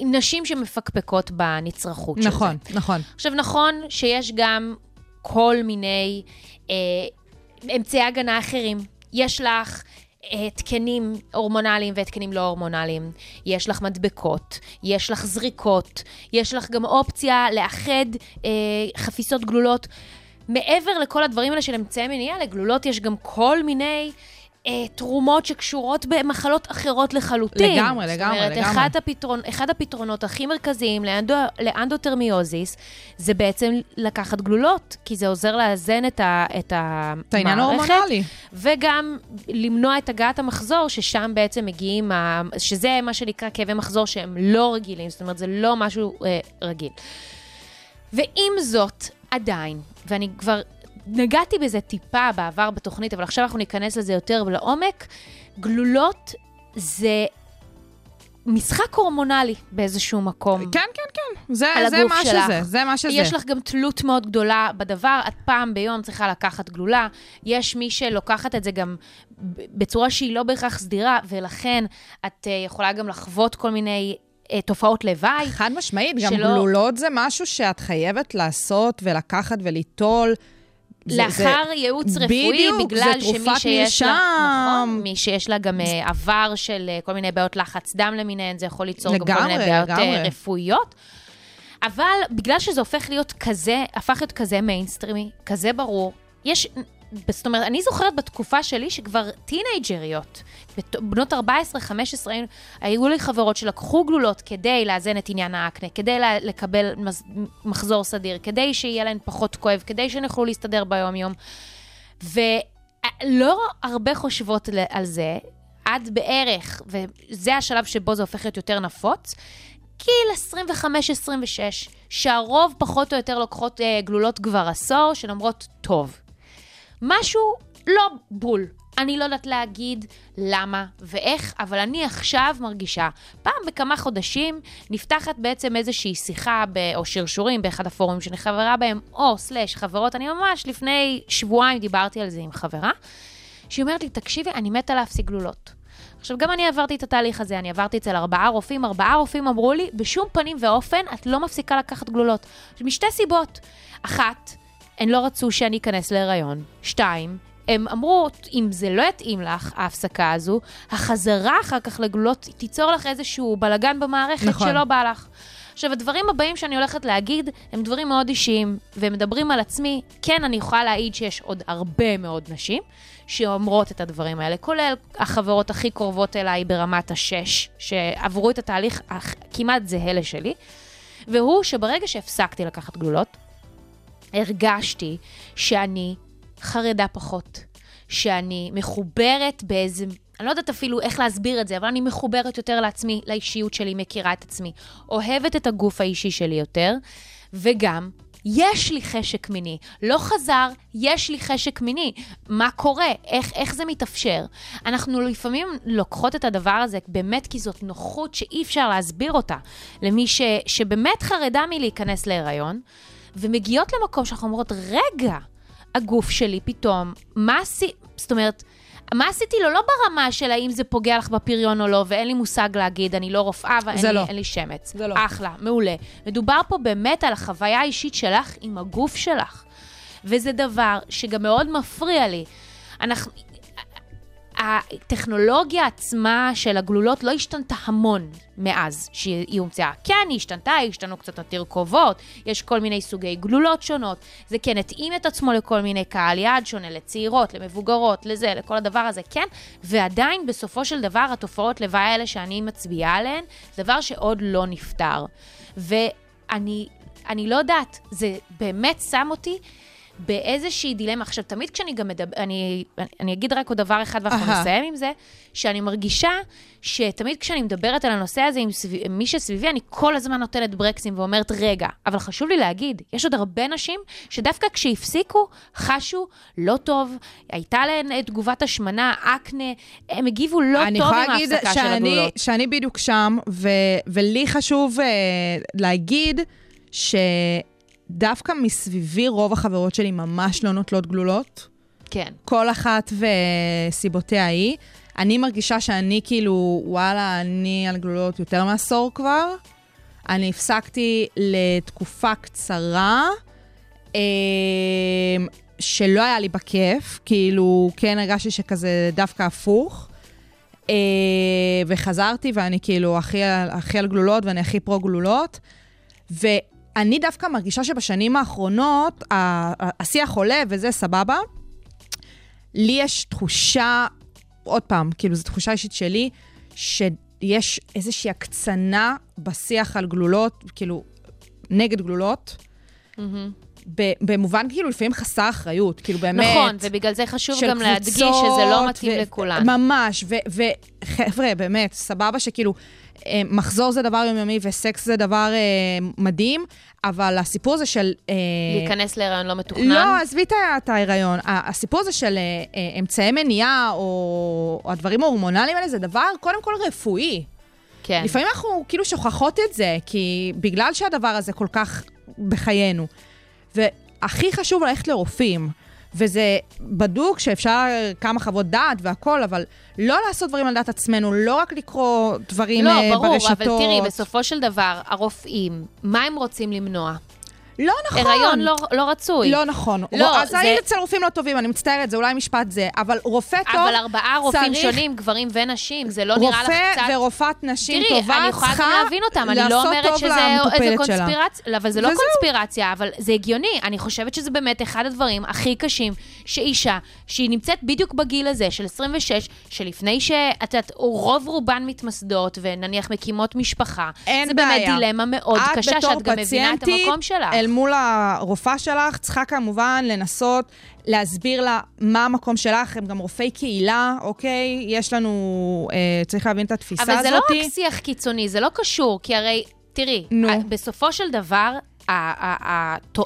נשים שמפקפקות בנצרכות של זה. נכון, נכון. עכשיו, נכון שיש גם כל מיני אה, אמצעי הגנה אחרים. יש לך אה, התקנים הורמונליים והתקנים לא הורמונליים, יש לך מדבקות, יש לך זריקות, יש לך גם אופציה לאחד אה, חפיסות גלולות. מעבר לכל הדברים האלה של אמצעי מניעה, לגלולות יש גם כל מיני... אה, תרומות שקשורות במחלות אחרות לחלוטין. לגמרי, לגמרי, זאת אומרת, לגמרי. אחד, הפתרון, אחד הפתרונות הכי מרכזיים לאנדו, לאנדומטריוזיס זה בעצם לקחת גלולות, כי זה עוזר לאזן את, ה, את המערכת. את העניין ההורמונלי. וגם למנוע את הגעת המחזור, ששם בעצם מגיעים, ה... שזה מה שנקרא כאבי מחזור שהם לא רגילים, זאת אומרת, זה לא משהו אה, רגיל. ועם זאת, עדיין, ואני כבר נגעתי בזה טיפה בעבר בתוכנית, אבל עכשיו אנחנו ניכנס לזה יותר לעומק, גלולות זה משחק הורמונלי באיזשהו מקום. כן, כן, כן. זה, על זה הגוף מה שלך. שזה, זה מה שזה. יש לך גם תלות מאוד גדולה בדבר, את פעם ביום צריכה לקחת גלולה. יש מי שלוקחת את זה גם בצורה שהיא לא בהכרח סדירה, ולכן את uh, יכולה גם לחוות כל מיני uh, תופעות לוואי. חד משמעית, גם שלא- גלולות זה משהו שאת חייבת לעשות ולקחת וליטול. לאחר זה- ייעוץ רפואי, בדיוק, בגלל שמי שיש לה. נכון, מי שיש לה גם אה, עבר של אה, כל מיני בעיות לחץ דם למיניהן, זה יכול ליצור גם כל לגמרי, מיני בעיות אה, לגמרי. רפואיות. אבל בגלל שזה הופך להיות כזה, הפך להיות כזה מיינסטרימי, כזה ברור, יש, זאת אומרת, אני זוכרת בתקופה שלי שכבר טינאייג'ריות, בנות 14-15, היו- לי חברות שלקחו גלולות כדי לאזן את עניין האקנה, כדי לקבל מחזור סדיר, כדי שיהיה להן פחות כואב, כדי שהן יוכלו להסתדר ביום-יום. ולא הרבה חושבות על זה, עד בערך, וזה השלב שבו זה הופך להיות יותר נפוץ, גיל 25-26, שהרוב פחות או יותר לוקחות אה, גלולות כבר עשור, שלמרות טוב. משהו לא בול. אני לא יודעת להגיד למה ואיך, אבל אני עכשיו מרגישה, פעם בכמה חודשים נפתחת בעצם איזושהי שיחה ב, או שרשורים באחד הפורומים שאני חברה בהם, או סלאש חברות, אני ממש לפני שבועיים דיברתי על זה עם חברה, שהיא אומרת לי, תקשיבי, אני מתה להפסיק גלולות. עכשיו, גם אני עברתי את התהליך הזה, אני עברתי אצל ארבעה רופאים, ארבעה רופאים אמרו לי, בשום פנים ואופן את לא מפסיקה לקחת גלולות. משתי סיבות. אחת, הן לא רצו שאני אכנס להיריון. שתיים, הם אמרו, אם זה לא יתאים לך, ההפסקה הזו, החזרה אחר כך לגלולות תיצור לך איזשהו בלגן במערכת נכון. שלא בא לך. עכשיו, הדברים הבאים שאני הולכת להגיד הם דברים מאוד אישיים, והם מדברים על עצמי. כן, אני יכולה להעיד שיש עוד הרבה מאוד נשים שאומרות את הדברים האלה, כולל החברות הכי קרובות אליי ברמת השש, שעברו את התהליך הכ- כמעט זהה לשלי, והוא שברגע שהפסקתי לקחת גלולות, הרגשתי שאני חרדה פחות, שאני מחוברת באיזה... אני לא יודעת אפילו איך להסביר את זה, אבל אני מחוברת יותר לעצמי, לאישיות שלי, מכירה את עצמי, אוהבת את הגוף האישי שלי יותר, וגם יש לי חשק מיני. לא חזר, יש לי חשק מיני. מה קורה? איך, איך זה מתאפשר? אנחנו לפעמים לוקחות את הדבר הזה באמת כי זאת נוחות שאי אפשר להסביר אותה למי ש, שבאמת חרדה מלהיכנס להיריון, ומגיעות למקום שאנחנו אומרות, רגע, הגוף שלי פתאום, מה עשי... זאת אומרת, מה עשיתי לו? לא ברמה של האם זה פוגע לך בפריון או לא, ואין לי מושג להגיד, אני לא רופאה ואין לי, לא. לי שמץ. זה לא. אחלה, מעולה. מדובר פה באמת על החוויה האישית שלך עם הגוף שלך. וזה דבר שגם מאוד מפריע לי. אנחנו... הטכנולוגיה עצמה של הגלולות לא השתנתה המון מאז שהיא הומצאה. כן, היא השתנתה, השתנו קצת התרכובות, יש כל מיני סוגי גלולות שונות. זה כן התאים את עצמו לכל מיני קהל יעד שונה, לצעירות, למבוגרות, לזה, לכל הדבר הזה, כן. ועדיין, בסופו של דבר, התופעות לוואי האלה שאני מצביעה עליהן, זה דבר שעוד לא נפתר. ואני אני לא יודעת, זה באמת שם אותי באיזושהי דילמה. עכשיו, תמיד כשאני גם מדבר, אני, אני אגיד רק עוד דבר אחד ואנחנו אהה. נסיים עם זה, שאני מרגישה שתמיד כשאני מדברת על הנושא הזה עם, סביב, עם מי שסביבי, אני כל הזמן נותנת ברקסים ואומרת, רגע, אבל חשוב לי להגיד, יש עוד הרבה נשים שדווקא כשהפסיקו, חשו לא טוב, הייתה להן אה, תגובת השמנה, אקנה, הם הגיבו לא אני טוב יכולה עם להגיד ההפסקה של שאני, הגלולות. שאני בדיוק שם, ו, ולי חשוב uh, להגיד שדווקא מסביבי רוב החברות שלי ממש לא נוטלות גלולות. כן. כל אחת וסיבותיה היא. אני מרגישה שאני כאילו, וואלה, אני על גלולות יותר מעשור כבר. אני הפסקתי לתקופה קצרה, אה, שלא היה לי בכיף, כאילו, כן הרגשתי שכזה דווקא הפוך. אה, וחזרתי ואני כאילו הכי, הכי על גלולות ואני הכי פרו גלולות. ואני דווקא מרגישה שבשנים האחרונות השיח עולה וזה סבבה. לי יש תחושה, עוד פעם, כאילו זו תחושה אישית שלי, שיש איזושהי הקצנה בשיח על גלולות, כאילו, נגד גלולות. במובן כאילו לפעמים חסר אחריות, כאילו באמת... נכון, ובגלל זה חשוב גם להדגיש שזה לא מתאים ו- לכולן. ממש, וחבר'ה, באמת, סבבה שכאילו, מחזור זה דבר יומיומי וסקס זה דבר אה, מדהים, אבל הסיפור הזה של... אה, להיכנס להיריון לא מתוכנן. לא, עזבי את ההיריון. הסיפור הזה של אה, אה, אמצעי מניעה, או, או הדברים ההורמונליים האלה, זה דבר קודם כל רפואי. כן. לפעמים אנחנו כאילו שוכחות את זה, כי בגלל שהדבר הזה כל כך בחיינו. והכי חשוב ללכת לרופאים. וזה בדוק שאפשר כמה חוות דעת והכל, אבל לא לעשות דברים על דעת עצמנו, לא רק לקרוא דברים לא, ברור, ברשתות. אבל תראי, בסופו של דבר, הרופאים, מה הם רוצים למנוע? לא נכון. הריון לא, לא רצוי. לא נכון. לא, אז זה- היית אצל רופאים לא טובים, אני מצטערת, זה אולי משפט זה, אבל רופא טוב אבל ארבעה רופאים צריך- שונים, גברים ונשים, זה לא נראה לך רופא קצת... ורופאת נשים תראי, טובה אני יכולה צריכה גם להבין אותם, אני לא לעשות אומרת טוב שזה איזה למטופלת שלה. קונספירציה, לא, אבל זה לא וזהו. קונספירציה, אבל זה הגיוני. אני חושבת שזה באמת אחד הדברים הכי קשים, שאישה, שהיא נמצאת בדיוק בגיל הזה, של 26, שלפני שאת יודעת, רוב רובן מתמסדות, ונניח מקימות משפחה, אין זה בעיה. באמת דילמה מאוד קשה, שאת גם מבינה את המקום שלך. מול הרופאה שלך, צריכה כמובן לנסות להסביר לה מה המקום שלך, הם גם רופאי קהילה, אוקיי? יש לנו, אה, צריך להבין את התפיסה הזאת. אבל זה לא רק שיח קיצוני, זה לא קשור, כי הרי, תראי, נו. בסופו של דבר,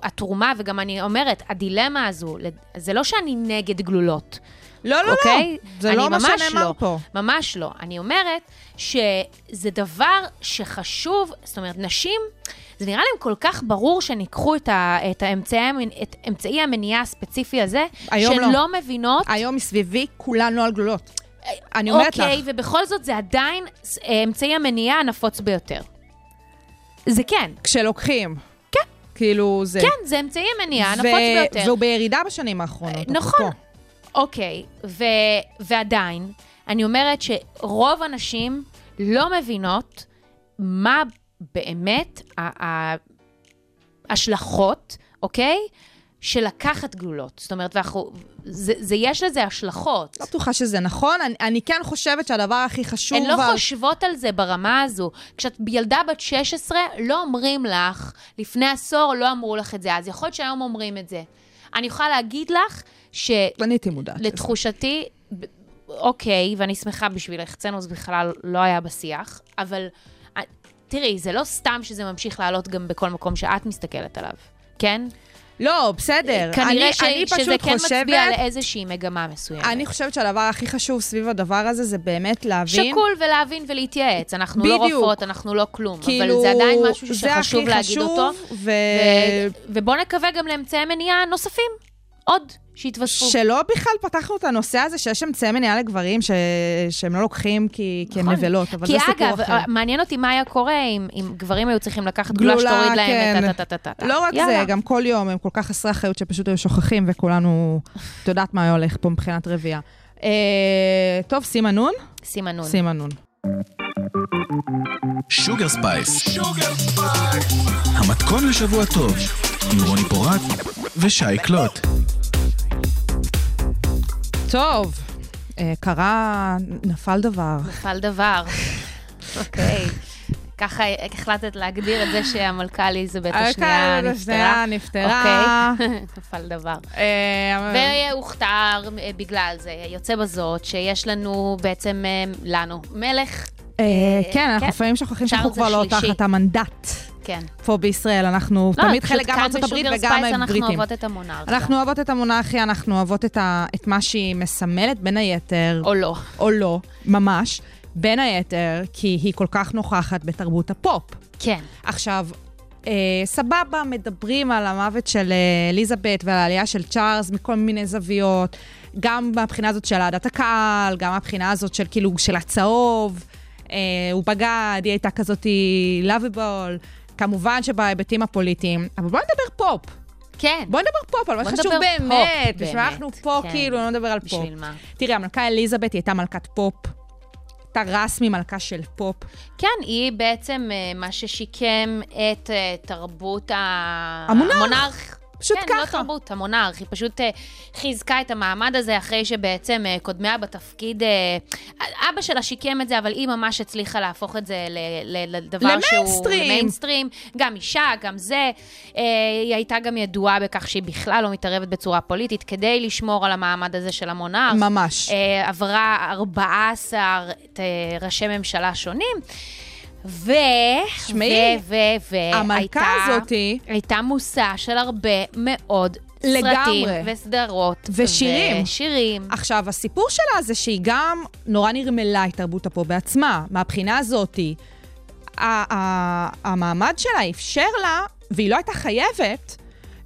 התרומה, וגם אני אומרת, הדילמה הזו, זה לא שאני נגד גלולות. לא, לא, אוקיי? לא. זה לא מה שנאמר לא. פה. ממש לא. אני אומרת שזה דבר שחשוב, זאת אומרת, נשים, זה נראה להם כל כך ברור שהן ייקחו את, ה, את, האמצעי, את אמצעי המניעה הספציפי הזה, שהן לא. לא מבינות. היום מסביבי כולן לא על גלולות. אני אומרת לך. אוקיי, ובכל זאת זה עדיין אמצעי המניעה הנפוץ ביותר. זה כן. כשלוקחים. כן. כאילו, זה... כן, זה אמצעי המניעה הנפוץ ו- ביותר. והוא בירידה בשנים האחרונות. נכון. אוקיי, ו- ועדיין, אני אומרת שרוב הנשים לא מבינות מה באמת ההשלכות, אוקיי? של לקחת גלולות. זאת אומרת, ואנחנו, זה, זה, יש לזה השלכות. לא בטוחה שזה נכון. אני, אני כן חושבת שהדבר הכי חשוב... הן לא אבל- חושבות על זה ברמה הזו. כשאת ילדה בת 16, לא אומרים לך, לפני עשור לא אמרו לך את זה, אז יכול להיות שהיום אומרים את זה. אני יכולה להגיד לך ש... אני הייתי מודעת. לתחושתי, אוקיי, ואני שמחה בשבילך, אצלנו זה בכלל לא היה בשיח, אבל תראי, זה לא סתם שזה ממשיך לעלות גם בכל מקום שאת מסתכלת עליו. כן? לא, בסדר. כנראה אני, ש... אני פשוט שזה כן חושבת, מצביע על איזושהי מגמה מסוימת. אני חושבת שהדבר הכי חשוב סביב הדבר הזה זה באמת להבין... שקול ולהבין ולהתייעץ. אנחנו לא בדיוק. רופאות, אנחנו לא כלום. כאילו, אבל זה עדיין משהו שחשוב להגיד חשוב, אותו. ו... ו... ובואו נקווה גם לאמצעי מניעה נוספים. עוד, שיתווספו. שלא בכלל פתחנו את הנושא הזה שיש אמצעי מניעה לגברים ש... שהם לא לוקחים כי, כי הם נכון. נבלות, אבל כי זה סיפור אגב, אחר. מעניין אותי מה היה קורה אם, אם גברים היו צריכים לקחת גלולה גלולה, שתוריד להם כן. את הטה-טה-טה. לא רק יאללה. זה, גם כל יום הם כל כך חסרי אחריות שפשוט היו שוכחים, וכולנו, את יודעת מה היה הולך פה מבחינת רבייה. אה, טוב, שימה נון? שימה נון. שימה נון. שוגר ספייס. המתכון לשבוע טוב, עם רוני פורט ושי קלוט. טוב, אה, קרה, נפל דבר. נפל דבר. אוקיי. ככה החלטת להגדיר את זה שהמלכה אליזבת השנייה המלכה נפטרה. השנייה נפטרה. אוקיי, נפל דבר. אה, והוכתר אה, בגלל זה, יוצא בזאת, שיש לנו בעצם, אה, לנו, מלך, אה, כן, כן. אנחנו לפעמים שוכחים שאנחנו כבר לא. תחת המנדט כן. פה בישראל. אנחנו לא, תמיד חלק גם כאן מארצות הברית וגם ספייס אנחנו. אוהבות את המונרכיה. אנחנו אוהבות את המונרכיה, אנחנו אוהבות את, ה, את מה שהיא מסמלת, בין היתר, או לא. או לא, ממש, בין היתר, כי היא כל כך נוכחת בתרבות הפופ. כן. עכשיו, אה, סבבה, מדברים על המוות של אה, אליזבת ועל העלייה של צ'ארלס מכל מיני זוויות, גם מהבחינה הזאת של אהדת הקהל, גם מהבחינה הזאת של כאילו, של הצהוב, אה, הוא בגד, היא הייתה כזאת לאביבול, כמובן שבהיבטים הפוליטיים, אבל בואי נדבר פופ. כן. בואי נדבר פופ, על מה בוא שחשוב נדבר באמת. פופ, בשביל מה אנחנו פה, כן. כאילו, לא נדבר על פופ. בשביל מה? תראי, המלכה אליזבת היא הייתה מלכת פופ. הייתה רסמי מלכה של פופ. כן, היא בעצם אה, מה ששיקם את אה, תרבות. המונרך. המונרך. פשוט כן, לא ככה. תרבות, המונרך. היא פשוט אה, חיזקה את המעמד הזה אחרי שבעצם אה, קודמיה בתפקיד, אה, אבא שלה שיקם את זה, אבל היא ממש הצליחה להפוך את זה לדבר שהוא... למיינסטרים. למיינסטרים. גם אישה, גם זה. היא הייתה גם ידועה בכך שהיא בכלל לא מתערבת בצורה פוליטית, כדי לשמור על המעמד הזה של המונרך. ממש. עברה 14 את, אה, ראשי ממשלה שונים. ו... שמעי, ו... ו... המלכה והייתה- הזאתי- הייתה מושא של הרבה מאוד לגמרי. סרטים וסדרות. ושירים. ושירים. עכשיו, הסיפור שלה זה שהיא גם נורא נרמלה את תרבות הפופ בעצמה. מהבחינה הזאתי, המעמד שלה אפשר לה, והיא לא הייתה חייבת,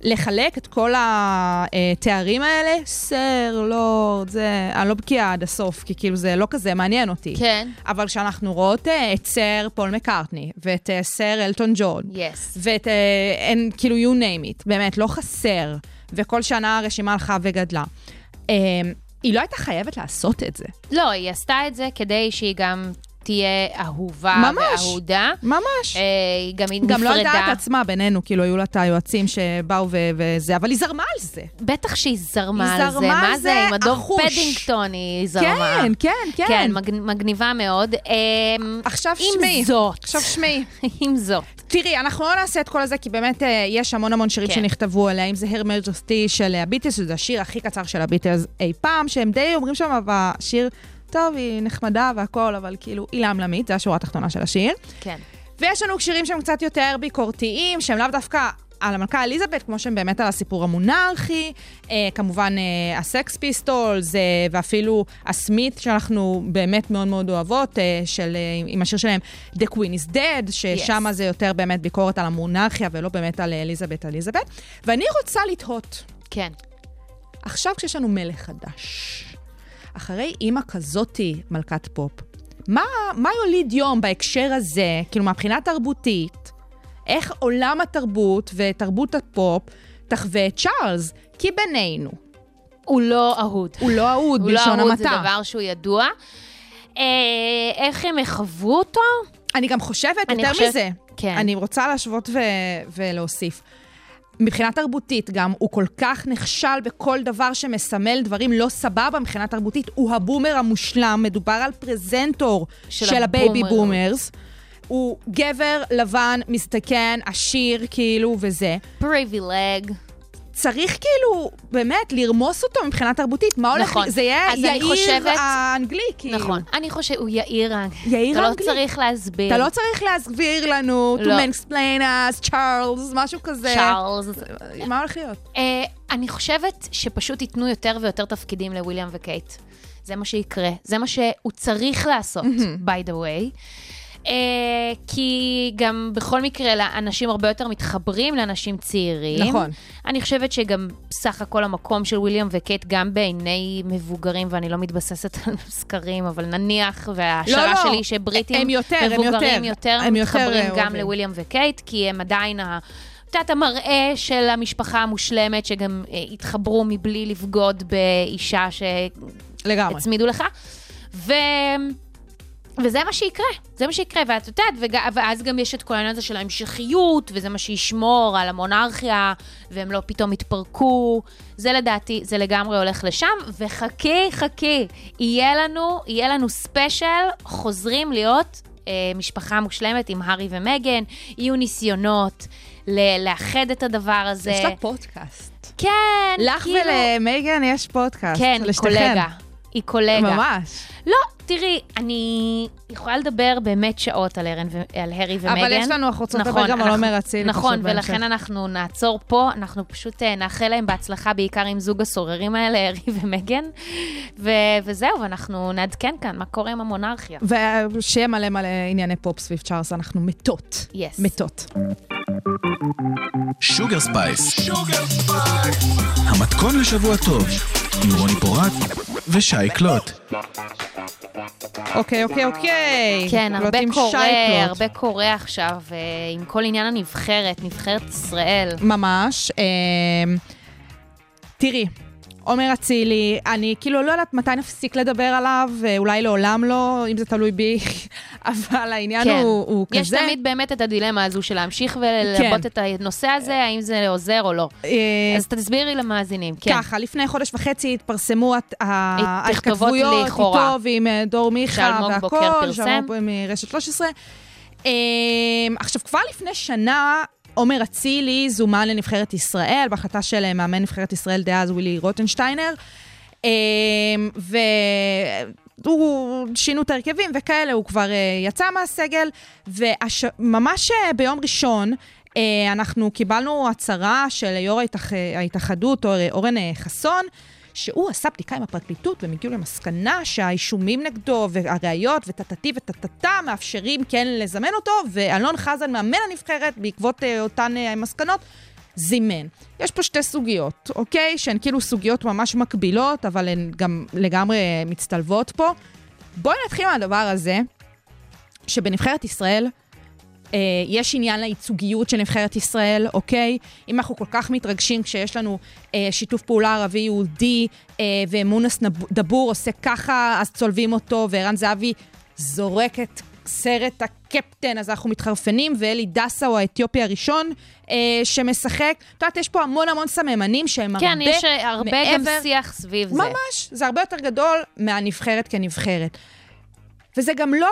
לחלק את כל התארים האלה, סר, לורד, זה... אני לא בקיאה עד הסוף, כי כאילו זה לא כזה מעניין אותי. כן. אבל כשאנחנו רואות אה, את סר פול מקארטני, ואת אה, סר אלטון ג'ון, יס. ואת, אה, אין, כאילו, you name it, באמת, לא חסר. וכל שנה הרשימה הלכה וגדלה. היא לא הייתה חייבת לעשות את זה. לא, היא עשתה את זה כדי שהיא גם תהיה אהובה ממש. ואהודה. ממש. אה, היא גם נפרדה. גם לא על דעת עצמה בינינו, כאילו, היו לה את היועצים שבאו ו- וזה, אבל היא זרמה על זה. בטח שהיא זרמה היא על זה. זרמה על זה זה? עם אחוש. פדינגטון היא זרמה. כן, כן, כן. כן, מג- מגניבה מאוד. אמ, עכשיו עם שמעי. זאת. עכשיו שמעי. עם זאת. תראי, אנחנו לא נעשה את כל הזה, כי באמת אה, יש המון המון שירים כן. שנכתבו עליה, אם זה הר מרג'סטי של הביטלס, שזה השיר הכי קצר של הביטלס אי פעם, שהם די אומרים שם בשיר, טוב, היא נחמדה והכל, אבל כאילו, היא למלמית, זה השורה התחתונה של השיר. כן. ויש לנו שירים שהם קצת יותר ביקורתיים, שהם לאו דווקא על המלכה אליזבת, כמו שהם באמת על הסיפור המונרכי, אה, כמובן אה, הסקס פיסטולס, אה, ואפילו הסמית, שאנחנו באמת מאוד מאוד אוהבות, אה, של, אה, עם השיר שלהם The Queen is Dead, ששם Yes. זה יותר באמת ביקורת על המונרכיה ולא באמת על אליזבת אליזבת. ואני רוצה לתהות, כן. עכשיו כשיש לנו מלך חדש, אחרי אימא כזאתי מלכת פופ, מה, מה יוליד יום בהקשר הזה, כאילו מהבחינה תרבותית, איך עולם התרבות ותרבות הפופ תחווה את צ'ארלס? כי בינינו, הוא לא אהוד. הוא לא אהוד הוא לא בלשון אהוד, זה המעטה. דבר שהוא ידוע. אה, איך הם יחוו אותו? אני גם חושבת, אני יותר חושבת- מזה, כן. אני רוצה להשוות ו- ולהוסיף. מבחינה תרבותית גם, הוא כל כך נכשל בכל דבר שמסמל דברים לא סבבה מבחינה תרבותית. הוא ה boomer המושלם, מדובר על פרזנטור של של, ה baby. boomers. הוא גבר לבן, מזדקן, עשיר, כאילו, וזה. privileged. צריך כאילו, באמת, לרמוס אותו מבחינה תרבותית. מה הולך... נכון. זה יהיה יאיר חושבת- האנגלי, כאילו. נכון. אני חושבת, הוא יאיר האנגלי. יאיר אתה האנגלי. לא צריך להסביר. אתה לא צריך להסביר לנו, to לא. explain us, צ'ארלס, משהו כזה. צ'ארלס. מה הולך להיות? אה, אני חושבת שפשוט ייתנו יותר ויותר תפקידים לוויליאם וקייט. זה מה שיקרה, זה מה שהוא צריך לעשות, by the way. Uh, כי גם בכל מקרה, אנשים הרבה יותר מתחברים לאנשים צעירים. נכון. אני חושבת שגם סך הכל המקום של וויליאם וקייט, גם בעיני מבוגרים, ואני לא מתבססת על סקרים, אבל נניח, וההשערה לא, לא. שלי שבריטים הם יותר, הם מבוגרים יותר. יותר הם יותר, מתחברים אה, גם אוהבים. לוויליאם וקייט, כי הם עדיין ה... את יודעת, המראה של המשפחה המושלמת, שגם אה, התחברו מבלי לבגוד באישה לגמרי. שהצמידו לך. ו... וזה מה שיקרה, זה מה שיקרה, ואת יודעת, וג... ואז גם יש את כל העניין הזה של ההמשכיות, וזה מה שישמור על המונרכיה, והם לא פתאום יתפרקו. זה לדעתי, זה לגמרי הולך לשם, וחכי, חכי, יהיה לנו, יהיה לנו ספיישל, חוזרים להיות אה, משפחה מושלמת עם הארי ומגן, יהיו ניסיונות ל- לאחד את הדבר הזה. יש לה פודקאסט. כן, לך כאילו... ולמייגן יש פודקאסט. כן, לשתיכן. קולגה. היא קולגה. ממש. לא, תראי, אני יכולה לדבר באמת שעות על, הרן ו... על הרי ומגן. אבל יש לנו, אנחנו רוצות לדבר גם על אנחנו- עומר אצילי נכון, פשוט בהמשך. ולכן אנחנו נעצור פה, אנחנו פשוט אה, נאחל להם בהצלחה, בעיקר עם זוג הסוררים האלה, הרי ומגן. ו... וזהו, ואנחנו נעדכן כאן מה קורה עם המונרכיה. ושיהיה מלא מלא ענייני פופ סביב צ'ארלס, אנחנו מתות. Yes. מתות. שוגר ספייס. המתכון לשבוע טוב, עם רוני פורט ושי קלוט. אוקיי, אוקיי, אוקיי. כן, הרבה קורה. הרבה קורה עכשיו, אה, עם כל עניין הנבחרת, נבחרת ישראל. ממש. אמ, תראי, עומר אצילי, אני כאילו לא יודעת מתי נפסיק לדבר עליו, אה, אולי לעולם לא, אם זה תלוי בי, אבל העניין כן. הוא, הוא יש כזה. תמיד באמת את הדילמה הזו של להמשיך וללבות כן. את הנושא הזה, האם זה עוזר או לא. אה, אז תסבירי למאזינים, כן. ככה, לפני חודש וחצי התפרסמו ההתכתבויות. איתו ועם אה, דור מיכה והכל. בוקר פרסם. שאלמוג מרשת 13. אמ, עכשיו, כבר לפני שנה, עומר אצילי זומן לנבחרת ישראל, בהחלטה של אה, מאמן נבחרת ישראל דאז, ווילי רוטנשטיינר. אמ, והוא שינו את ההרכבים וכאלה, הוא כבר אה, יצא מהסגל, וממש אה, ביום ראשון, אה, אנחנו קיבלנו הצהרה של יו"ר ההתאח- ההתאחדות, אור- אורן אה, חסון, שהוא עשה בדיקה עם הפרקליטות, והם הגיעו למסקנה שהאישומים נגדו, והראיות, וטטטי וטטטה, מאפשרים כן לזמן אותו, ואלון חזן, מאמן הנבחרת, בעקבות אה, אותן אה, מסקנות, זימן. יש פה שתי סוגיות, אוקיי? שהן כאילו סוגיות ממש מקבילות, אבל הן גם לגמרי מצטלבות פה. בואי נתחיל מהדבר הזה, שבנבחרת ישראל, אה, יש עניין לייצוגיות של נבחרת ישראל, אוקיי? אם אנחנו כל כך מתרגשים כשיש לנו אה, שיתוף פעולה ערבי-יהודי, אה, ומונס דבור עושה ככה, אז צולבים אותו, וערן זהבי זורק את סרט הקפטן, אז אנחנו מתחרפנים, ואלי דסה הוא האתיופי הראשון אה, שמשחק. את יודעת, יש פה המון המון סממנים שהם הרבה כן, יש הרבה גם מעבר- שיח סביב זה. ממש, זה הרבה יותר גדול מהנבחרת כנבחרת. וזה גם לא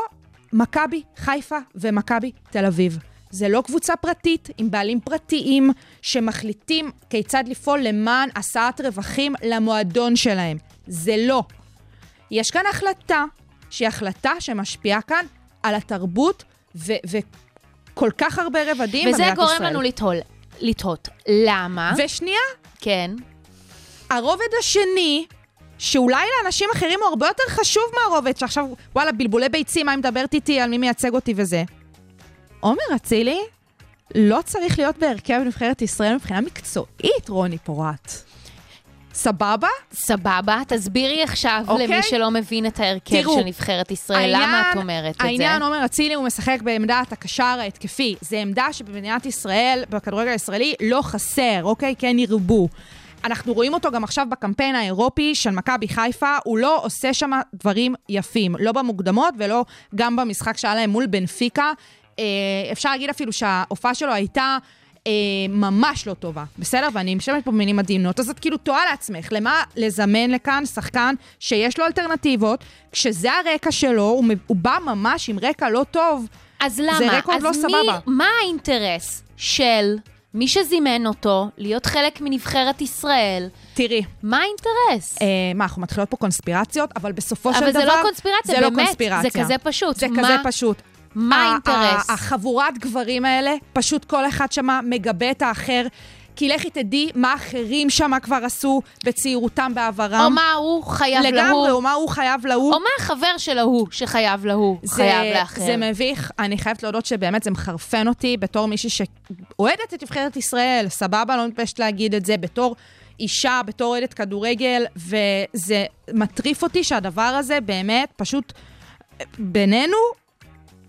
מכבי חיפה ומכבי תל אביב. זה לא קבוצה פרטית עם בעלים פרטיים שמחליטים כיצד לפעול למען השאת רווחים למועדון שלהם. זה לא. יש כאן החלטה שהיא החלטה שמשפיעה כאן על התרבות ו- וכל כך הרבה רבדים וזה במדינת גורם ישראל. לנו לתהול, לתהות. למה? ושנייה, כן. הרובד השני, שאולי לאנשים אחרים הוא הרבה יותר חשוב מהרובד, שעכשיו, וואלה, בלבולי ביצים, מה היא מדברת איתי, על מי מייצג אותי וזה. עומר אצילי לא צריך להיות בהרכב נבחרת ישראל מבחינה מקצועית, רוני פורט. סבבה? סבבה, תסבירי עכשיו אוקיי. למי שלא מבין את ההרכב תראו, של נבחרת ישראל, למה את אומרת את זה? העניין, עומר אצילי, הוא משחק בעמדת הקשר ההתקפי. זו עמדה שבמדינת ישראל, בכדורגל הישראלי, לא חסר, אוקיי? כן ירבו. אנחנו רואים אותו גם עכשיו בקמפיין האירופי של מכבי חיפה, הוא לא עושה שם דברים יפים, לא במוקדמות ולא גם במשחק שהיה להם מול בנפיקה. אה, אפשר להגיד אפילו שההופעה שלו הייתה אה, ממש לא טובה, בסדר? ואני משלמת פה במילים עדינות, אז את כאילו טועה לעצמך, למה לזמן לכאן שחקן שיש לו אלטרנטיבות, כשזה הרקע שלו, הוא, הוא בא ממש עם רקע לא טוב. אז למה? זה רקורד אז לא מי, סבבה. מה האינטרס של מי שזימן אותו להיות חלק מנבחרת ישראל, תראי, מה האינטרס? אה, מה, אנחנו מתחילות פה קונספירציות, אבל בסופו של דבר... אבל זה לא קונספירציה, זה לא באמת, קונספירציה. זה כזה פשוט. זה מה- כזה פשוט. מה האינטרס? החבורת גברים האלה, פשוט כל אחד שמה מגבה את האחר. כי לכי תדעי מה אחרים שם כבר עשו בצעירותם בעברם. או מה הוא חייב לגמרי, להוא, או מה הוא חייב להוא. או מה החבר של ההוא שחייב להוא, זה- חייב לאחר. זה מביך, אני חייבת להודות שבאמת זה מחרפן אותי בתור מישהי שאוהדת את נבחרת ישראל, סבבה, לא מתביישת להגיד את זה, בתור אישה, בתור אוהדת כדורגל, וזה מטריף אותי שהדבר הזה באמת פשוט בינינו,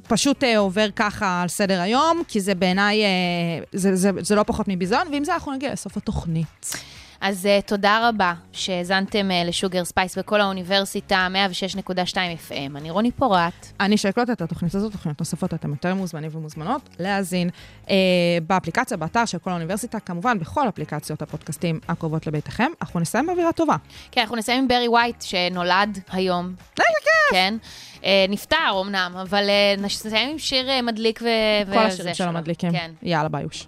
פשוט אה, עובר ככה על סדר היום, כי זה בעיניי, אה, זה, זה, זה לא פחות מביזיון, ועם זה אנחנו נגיע לסוף התוכנית. אז אה, תודה רבה שהאזנתם אה, לשוגר ספייס בקול האוניברסיטה, 106.2 FM. אני רוני פורט. אני שי קלוט. את התוכנית הזאת, תוכניות נוספות, אתם יותר מוזמנים ומוזמנות להאזין אה, באפליקציה, באתר של כל האוניברסיטה, כמובן בכל אפליקציות הפודקאסטים הקרובות לביתכם. אנחנו נסיים באווירה טובה. כן, אנחנו נסיים עם ברי ווייט, שנולד היום. כן. אה, נפטר אמנם, אבל אה, נסיים עם שיר אה, מדליק ו... כל השירים שלו מדליקים. כן. יאללה ביוש.